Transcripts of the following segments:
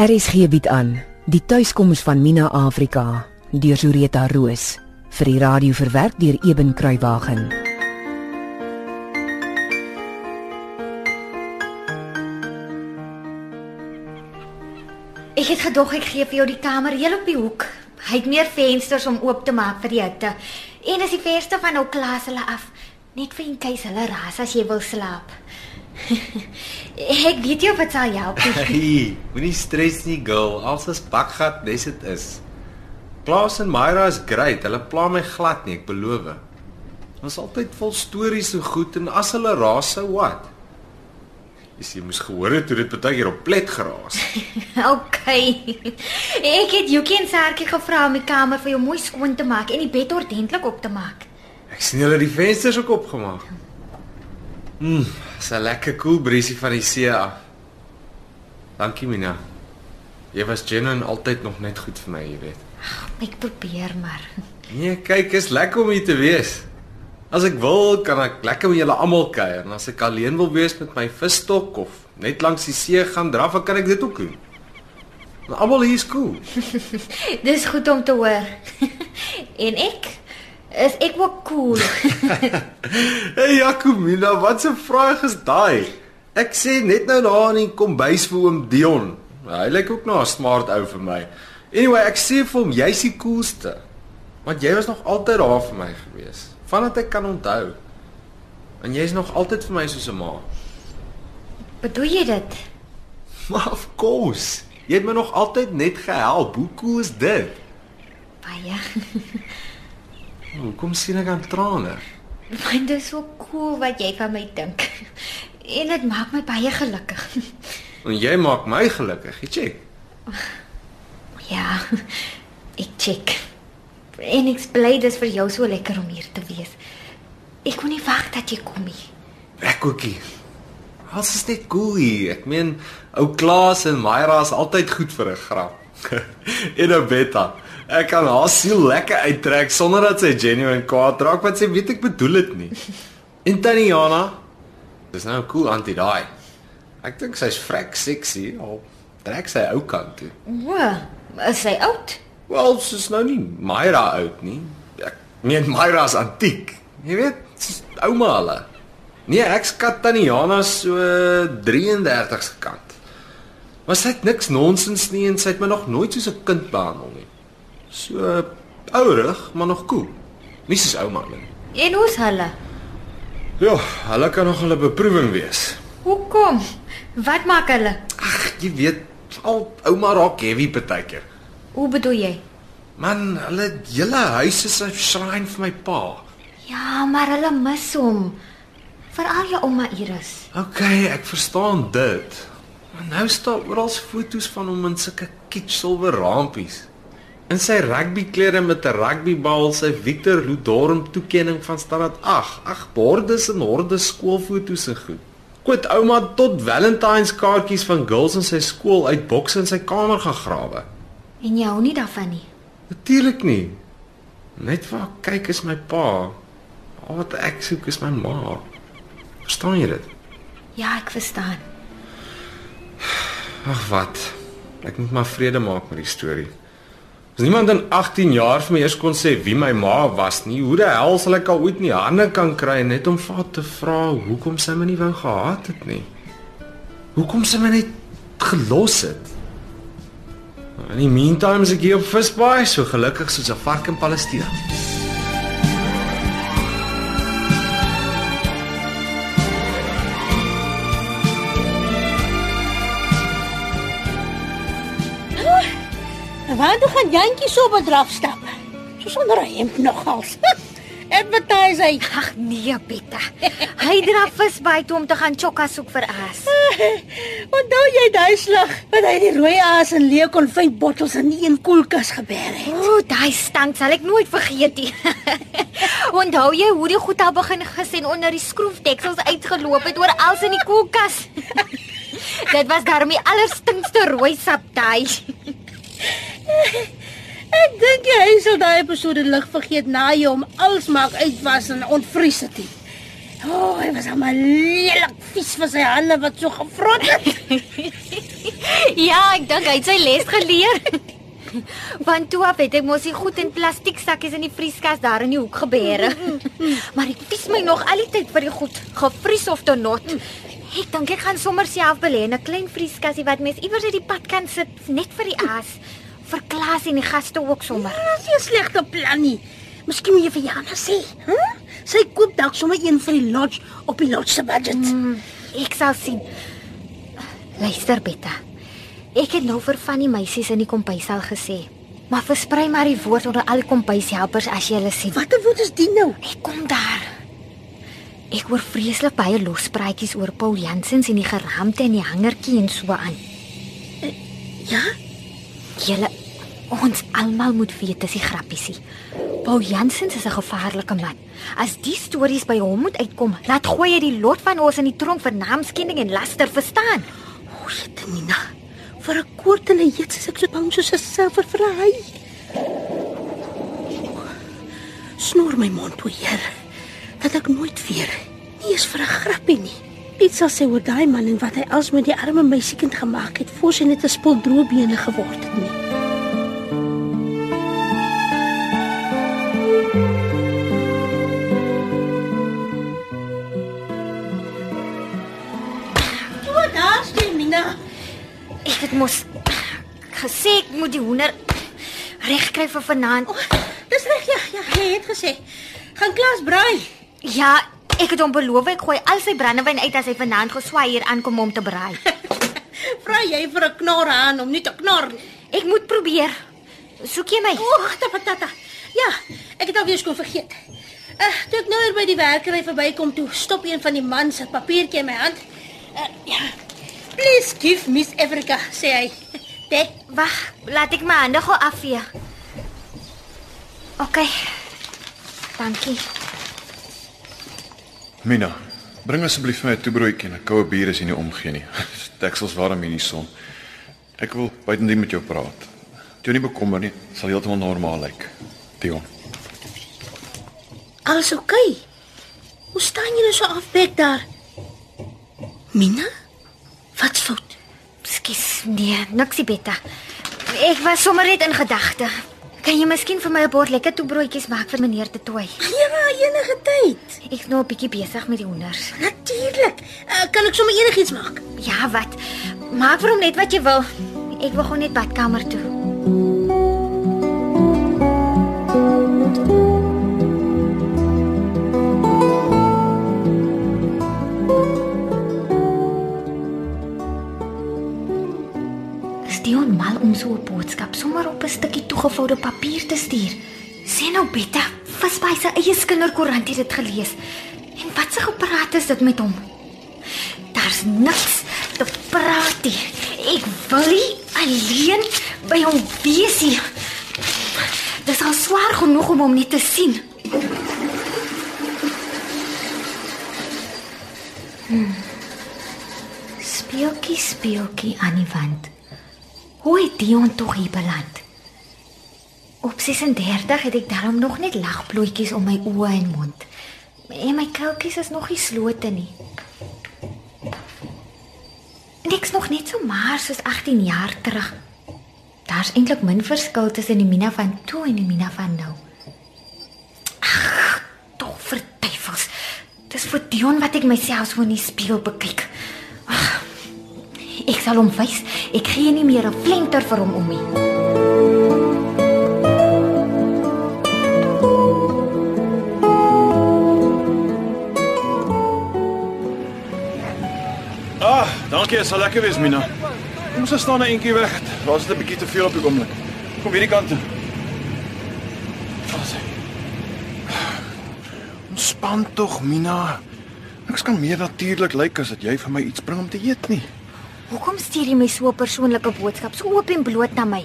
RSG bied aan die tuiskoms van Mina Afrika deur Zureta Roos vir die radio verwerk deur Eben Kruiwagen. Ek het gedog ek gee vir jou die kamer heel op die hoek. Hy het meer vensters om oop te maak vir die hitte. En as die venster van nou klaas hulle af, net vir in keis hulle ras as jy wil slaap. ek weet jy wat sal help. Hey, moenie stres nie, girl. Als is bakgat, dis dit is. Klaas en Myra is great. Hulle pla my glad nie, ek beloof. Ons altyd vol stories so goed en as hulle raas sou wat? Is jy moes gehoor het hoe dit baie keer op plet geraas. okay. Ek het Jukie en Sarkie gevra om die kamer vir jou mooi skoon te maak en die bed ordentlik op te maak. Ek sien hulle die vensters ook opgemaak. Mm, dis 'n lekker koel cool briesie van die see af. Dankie Mina. Jy was genuine altyd nog net goed vir my, jy weet. Ek probeer maar. Nee, kyk, is lekker om hier te wees. As ek wil, kan ek lekker met julle almal kuier en as ek alleen wil wees met my visstok of net langs die see gaan draf, kan ek dit ook doen. Maar almal hier is cool. Dis goed om te hoor. en ek is ek ook cool. hey Jacomina, wat 'n vraag is daai? Ek sê net nou daar in die kombuis vir oom Dion. Hy lyk ook na 'n smart ou vir my. Anyway, ek sê vir hom jy's die coolste. Want jy was nog altyd daar vir my gewees vandat ek kan onthou. En jy's nog altyd vir my soos 'n ma. Bedoel jy dit? Maar of course. Jy het my nog altyd net gehelp. Hoe cool is dit? Baie. Hoe kom sien ek aan trane? Want dit is so cool wat jy van my dink. En dit maak my baie gelukkig. En jy maak my gelukkig, jy check. Ja. Ek check. En ek bly dis vir jou so lekker om hier te wees. Ek kon nie wag dat jy kom nie. Ek ookie. Alles is net cool hier. Ek meen, ou Klaas en Myra is altyd goed vir 'n grap. en 'n betta. Ek kan haar siel lekker uittrek sonder dat sy genuine kwaad raak wat sy weet ek bedoel dit nie. En Taniana, dis nou cool antie daai. Ek dink sy's vrek sexy al trek sy ou kant toe. O, is sy oud? Wel, sy's nou nie Myra oud nie. Ek meen Myra's antiek. Jy weet, ouma hulle. Nee, ek's Kataniana so 33 se kant. Maar sy het niks nonsens nie en sy het my nog nooit soos 'n kind behandel nie. So ouerig, maar nog cool. Nie soos ouma nie. En hoe's hulle? Ja, hulle kan nog hulle beproewing wees. Hoekom? Wat maak hulle? Ag, jy weet, al ouma raak heavy partykeer. Hoe bedoel jy? Man, hulle hele huis is 'n shrine vir my pa. Ja, maar hulle mis hom. Veral jou ouma Iris. OK, ek verstaan dit. Maar nou staan oral foto's van hom in sulke kitsch silwer rampies. In sy rugbyklere met 'n rugbybal, sy Victor Ludorm toekenning van standaard 8. Ag, bordes en hordes skoolfoto's en goed. Kwet ouma tot Valentine's kaartjies van girls in sy skool uit bokse in sy kamer gegrawe. En jy hou nie daarvan nie. Natuurlik nie. Net waar kyk is my pa. Al wat ek soek is my ma. Verstaan jy dit? Ja, ek verstaan. Ag wat. Ek moet maar vrede maak met die storie. As niemand in 18 jaar vir my eers kon sê wie my ma was nie, hoe die hel sal ek al ooit nie hande kan kry net om vir te vra hoekom sy my nie wou gehad het nie. Hoekom sy my net gelos het? In die meantime is ek hier op Visbaai, so gelukkig soos 'n vark in Palestina. Waar toe gaan Jantjie so bedraf stap? So sonder 'n hemp nogals. Advertise hy. Ag nee, Betta. Hy dra vis toe om te gaan chokka soek vir aas. Onthou jy daai slag wat hy die rooi aas en leeu konfyt bottels in een koelkas gebeer het? O, daai stank sal ek nooit vergeet nie. Onthou jy hoe die goed al begin gis en onder die skroefdeksels uitgeloop het oor alles in die koelkas? Dit was daarmee allerstinkste rooi sap daai. Ek dink jy sal daai episode lig vergeet na jy hom als maak uitwas en ontvries het. nie. O, oh, hy was maar lelik vies vir sy hande wat so gevrot het. Ja, ek dink hy het sy les geleer. Want toe af het ek mos die goed in plastiek sakkies in die vrieskas daar in die hoek gebeere. Maar ek vies my nog al die tyd vir die goed, gevries of te not. Ek dink ek gaan sommer self belê in 'n klein vrieskasie wat mens iewers uit die pad kan sit net vir die aas. Vir Klaas en die gaste ook sommer. Dit is nie 'n slegte plan nie. Miskien moet jy vir Jana sê, hè? Huh? Sy koop dalk sommer een vir die lodge op die lodge se budget. Mm, ek sal sien. Luister Betta. Ek het nou vir van die meisies in die kompuis al gesê. Maar versprei maar die woord onder al die kompuishelpers as jy hulle sien. Watter woord is dit nou? Ek kom daar. Ek hoor vreeslik baie lospraatjies oor Paul Jansens en die geraamte en die hangertjie en so aan. Ja? Julle ons almal moet weet dis die grappiesie. Paul Jansens is 'n gevaarlike man. As die stories by hom moet uitkom, laat gooi hy die lot van ons in die tronk vir naamskending en laster verstaan. O, jette Nina. Vir 'n kwartele jet is ek so bang soos 'n silwer vir 'n hy. Snoer my mond toe, Heer. Dat ek nooit weer nie eens vir 'n grappie nie. Iets sal sê oor daai man en wat hy als met die arme meisiekind gemaak het, voor sy net 'n spul droëbene geword het nie. Nina? Ek het mos gesê ek moet die hoender regkry vir vanaand. Dis reg, ja, ja, jy het gesê. Gaan klas braai. Ja, ek het hom beloof ek gooi al sy brandewyn uit as hy vanaand geswaai hier aankom om te braai. Vra jy vir 'n knar aan om nie te nie. Ek moet probeer. Soek jy my? O, tapatata. Ja, ek het alweer skoon vergeet. Uh, toe ek nou hier by die werkery verbykom toe, stop een van die mans se papiertjie in my hand. Uh, ja. Please give Miss Africa, sê hy. Dit Wag, laat ek my hande gou afvee. OK. Dankie. Mina, bring asseblief vir my 'n toebroodjie en 'n koue bier as jy nie omgee nie. Deksels warm hier in die son. Ek wil buitendien met jou praat. Jy nie bekommer nie, sal heeltemal normaal lyk. Dion. alles oukei. Okay. Hoe staan jy nou so afbek daar? Mina? Wat's fout? Skus, nee, niksie Betta. Ek was sommer net in gedagte. Kan jy miskien vir my 'n bord lekker toebroodjies maak vir meneer te tooi? Ja, enige tyd. Ek's nou 'n bietjie besig met die honders. Natuurlik. Uh, kan ek sommer enigiets maak? Ja, wat? Maak vir hom net wat jy wil. Ek wil gou net badkamer toe. Toegevoude papier te stuur? Sien nou Betta, vas by sy eie kinderkoerant het dit gelees. En wat se gepraat is dit met hom? Daar's niks te praat nie. Ek wil nie alleen by hom wees nie. Dit is al swaar genoeg om hom net te sien. Hmm. Speeltjie, speeltjie aan die wand. Hoe het Dion tog hier beland? Op 36 het ek daarom nog net lagplooitjies om my oë en mond. En my koutjies is nog nie slote nie. Niks nog net so maar soos 18 jaar terug. Daar's eintlik min verskil tussen die Mina van toe en die Mina van nou. Ag, tog verduivels. Dis vir Dion wat ek myself so in die spieël bekyk. Ag, ek sal hom wys. Ek gee nie meer 'n flenter vir hom om nie. Dankie, dit sal lekker wees, Mina. Kom ons staan 'n entjie weg. Daar's dit 'n bietjie te veel op die oomblik. Kom hierdie kant toe. Vas. Ontspan tog, Mina. Niks kan meer natuurlik lyk as dat jy vir my iets bring om te eet nie. Hoekom stuur jy my so 'n persoonlike boodskap so oop en bloot na my?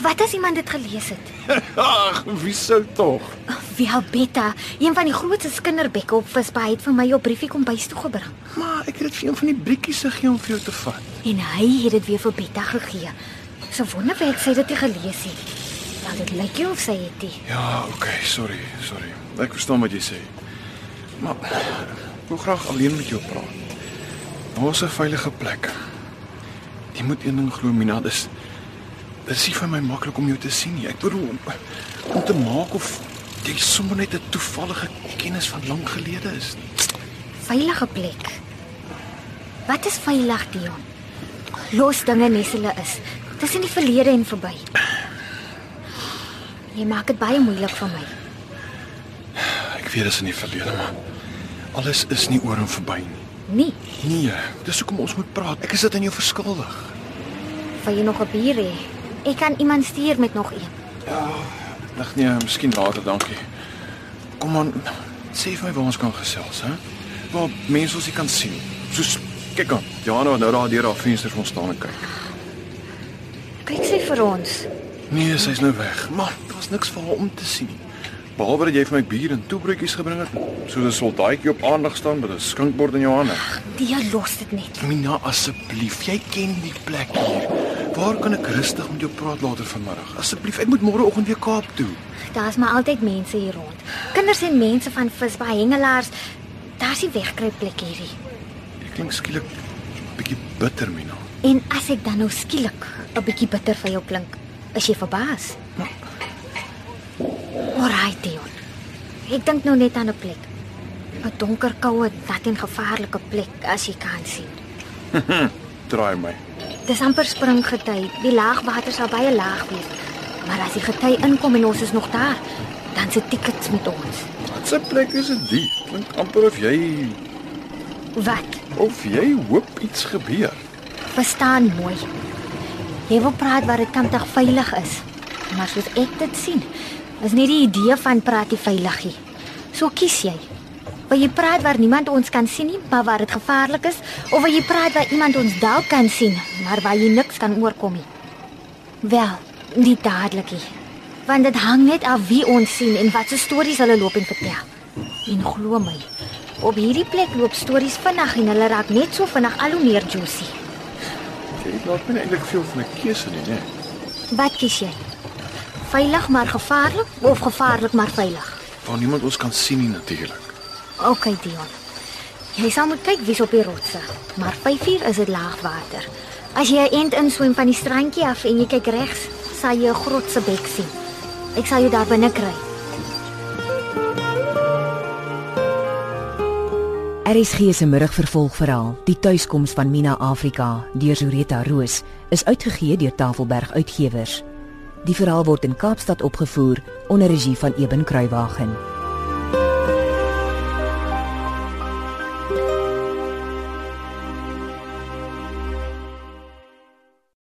Wat as iemand dit gelees het? Ag, wie sou tog? Wel Betta, een van die grootste kinderbekke op visbaai het vir my op briefie kom bys toe gebring. Maar ek het dit vir een van die brietjies gegee om vir jou te vat. En hy het dit weer vir Betta gegee. So wonder of ek sy dit nie gelees het. Wel dit lyk of sy het nie. Ja, okay, sorry, sorry. Ek verstaan wat jy sê. Maar Ek wil graag alleen met jou praat. Daar is 'n veilige plek. Jy moet een ding glo, Mina, dis dis nie vir my maklik om jou te sien nie. Ek bedoel om, om te maak of jy sommer net 'n toevallige kennis van lank gelede is nie. Veilige plek. Wat is veilig, Dion? Los dinge nes hulle is. Dis in die verlede en verby. Jy maak dit baie moeilik vir my. Ek weet dit is in die verlede, maar alles is nie oor en verby nie. Nee, Nee, dis hoekom ons moet praat. Ek is dit aan jou verskuldig. wil jy nog 'n bier hê? Ek kan iemand stuur met nog een. Ag nee, miskien later, dankie. Kom aan, sê vir my waar ons kan gesels, hè? Waar mense ons nie kan sien. Soos kyk aan. Johanna wat nou daar deur haar venster van staan en kyk. Kyk sy vir ons. Nee, sy's nou weg. Maar daar's niks vir haar om te sien nie. Behalwe dat jy vir my bier en toebroodjies gebring het, soos 'n soldaatjie op aandag staan met 'n skinkbord in jou hande. Die los dit net. Mina, asseblief, jy ken die plek hier. Waar kan ek rustig met jou praat later vanmiddag? Asseblief, ek moet môreoggend weer Kaap toe. Daar's maar altyd mense hier rond. Kinders en mense van visbaai hengelaars. Daar's nie wegkruipplek hierdie. Jy klink skielik bietjie bitter, Mina. En as ek dan nou skielik 'n bietjie bitter vir jou klink, is jy verbaas? Alraai, Dion. Ek dink nou net aan 'n plek. 'n Donker, koue, nat en gevaarlike plek as jy kan sien. Draai my. Dis amper springgety. Die laagwater sal baie laag wees. Maar as die gety inkom en ons is nog daar, dan se tickets met ons. Wat 'n plek is dit? Klink amper of jy Wat? of jy hoop iets gebeur. Verstaan mooi. Jy wil praat waar dit kantig veilig is. Maar soos ek dit sien, is nie die idee van praat jy veilig nie. So kies jy. Wil jy praat waar niemand ons kan sien nie, maar waar dit gevaarlik is, of wil jy praat waar iemand ons dalk kan sien, maar waar jy niks kan oorkom nie? Wel, nie dadelik nie. Want dit hang net af wie ons sien en wat se stories hulle loop en vertel. En glo my, op hierdie plek loop stories vinnig en hulle raak net so vinnig al hoe meer juicy. Jy laat my eintlik veel van 'n keuse nie, né? Wat kies jy? Veilig maar gevaarlik of gevaarlik maar veilig? Waar niemand ons kan sien nie natuurlik. OK Dion. Jy sal moet kyk wie's op die rotse, maar 5uur is dit laagwater. As jy 'n end inswem van die strandjie af en jy kyk regs, sal jy 'n groot se bek sien. Ek sal jou daar binne kry. RSG se middagvervolgverhaal, Die tuiskoms van Mina Afrika deur Zureta Roos, is uitgegee deur Tafelberg Uitgewers. Die verhaal word in Kaapstad opgevoer onder regie van Eben Kruiwagen.